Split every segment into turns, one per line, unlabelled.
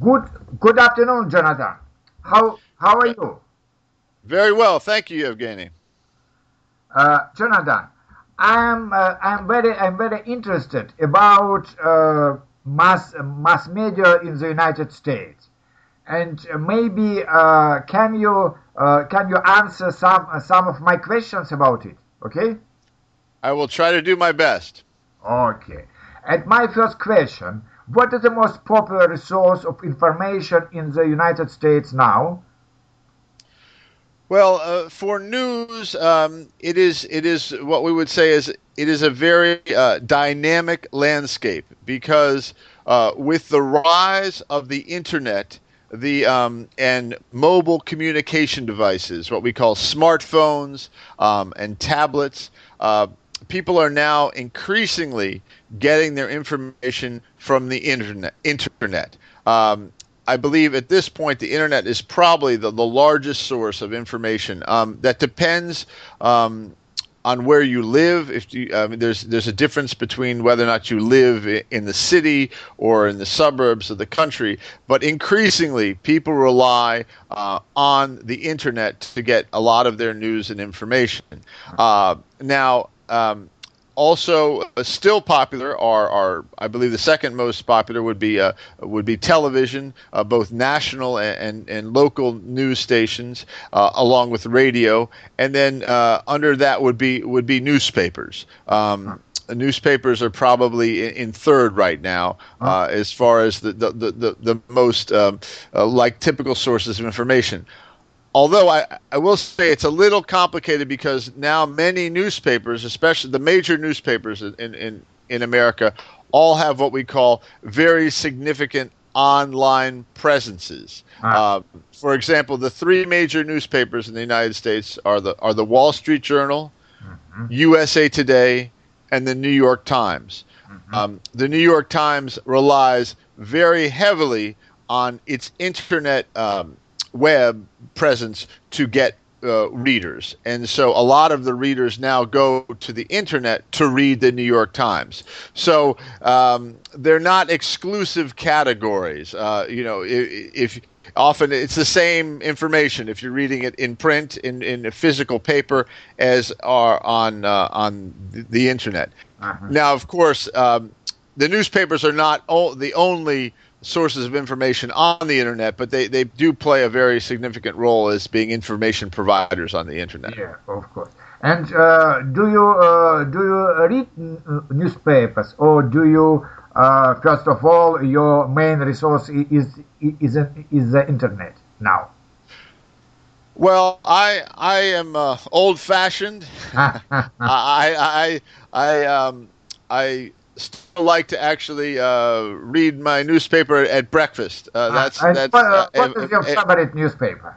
Good good afternoon, Jonathan. How how are you?
Very well, thank you, Evgeny.
Uh, Jonathan, I'm uh, I'm very I'm very interested about uh, mass mass media in the United States, and maybe uh, can you uh, can you answer some some of my questions about it? Okay.
I will try to do my best.
Okay. And my first question: What is the most popular source of information in the United States now?
Well, uh, for news, um, it is it is what we would say is it is a very uh, dynamic landscape because uh, with the rise of the internet, the um, and mobile communication devices, what we call smartphones um, and tablets, uh, people are now increasingly getting their information from the internet. Internet. Um, I believe at this point the internet is probably the, the largest source of information. Um, that depends um, on where you live. If you, I mean, there's there's a difference between whether or not you live in the city or in the suburbs of the country. But increasingly, people rely uh, on the internet to get a lot of their news and information. Uh, now. Um, also uh, still popular are, are I believe the second most popular would be uh, would be television, uh, both national and, and, and, local news stations, uh, along with radio, and then uh, under that would be would be newspapers. Um, newspapers are probably in, in third right now uh, as far as the the, the, the most um, like typical sources of information although I, I will say it's a little complicated because now many newspapers, especially the major newspapers in, in, in America, all have what we call very significant online presences. Ah. Uh, for example, the three major newspapers in the United States are the are the Wall Street Journal, mm-hmm. USA Today, and the New York Times. Mm-hmm. Um, the New York Times relies very heavily on its internet um, web presence to get uh, readers. And so a lot of the readers now go to the internet to read the New York Times. So um, they're not exclusive categories. Uh, you know, if, if, often it's the same information if you're reading it in print in, in a physical paper as are on uh, on the, internet. Uh-huh. Now, of course, um, the newspapers are not o- the only sources of information on the internet, but they, they do play a very significant role as being information providers on the internet.
Yeah, of course. And uh, do you uh, do you read newspapers, or do you uh, first of all your main resource is is is the internet now?
Well, I I am uh, old fashioned. I I I um I still like to actually uh, read my newspaper at breakfast. Uh, ah, that's uh, that's.
Uh, what is your favorite newspaper?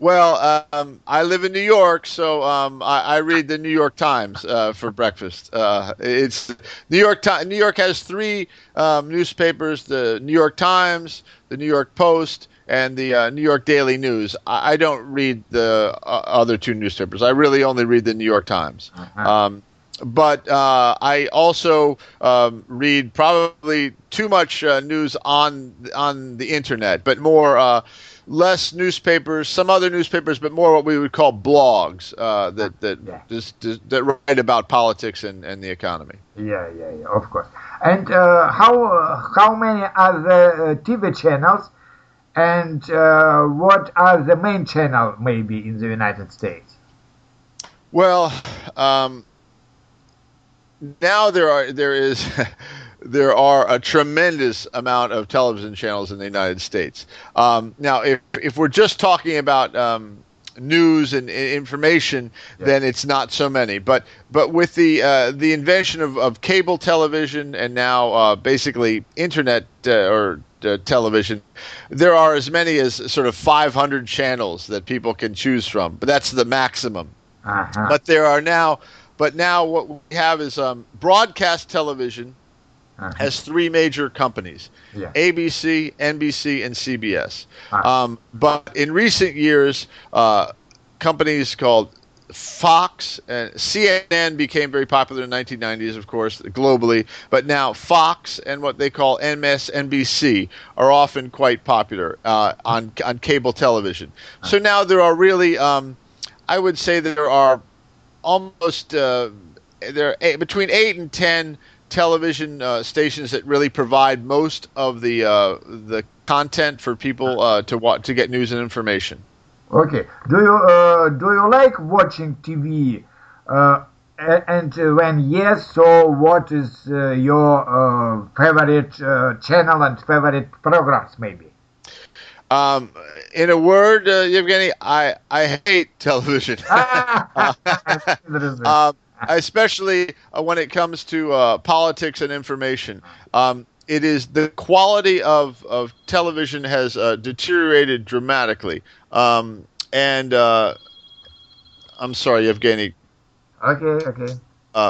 Well, um, I live in New York, so um, I, I, read the New York Times uh, for breakfast. Uh, it's New York Times. New York has three um, newspapers: the New York Times, the New York Post, and the uh, New York Daily News. I, I don't read the uh, other two newspapers. I really only read the New York Times. Uh-huh. Um, but uh, I also um, read probably too much uh, news on on the internet, but more uh, less newspapers, some other newspapers, but more what we would call blogs uh, that that yeah. just, just, that write about politics and, and the economy.
Yeah, yeah, yeah, of course. And uh, how uh, how many are the TV channels, and what are the main channel maybe in the United States?
Well. Um, now there are there is there are a tremendous amount of television channels in the United States. Um, now, if if we're just talking about um, news and information, yeah. then it's not so many. But but with the uh, the invention of, of cable television and now uh, basically internet uh, or uh, television, there are as many as sort of 500 channels that people can choose from. But that's the maximum. Uh-huh. But there are now but now what we have is um, broadcast television uh-huh. has three major companies yeah. ABC, NBC, and CBS. Uh-huh. Um, but in recent years, uh, companies called Fox and CNN became very popular in the 1990s, of course, globally. But now Fox and what they call MSNBC are often quite popular uh, on on cable television. So now there are really, um, I would say, there are almost uh, there are between eight and ten television uh, stations that really provide most of the uh, the content for people uh, to watch to get news and information.
Okay. Do you uh, do you like watching TV? Uh, and uh, when yes, so what is uh, your uh, favorite uh, channel and favorite programs, maybe?
Um, in a word, uh, Evgeny, I I hate television. Um, especially uh, when it comes to uh, politics and information. Um, it is the quality of, of television has uh, deteriorated dramatically. Um, and uh, I'm sorry, Evgeny.
okay, okay.
Uh,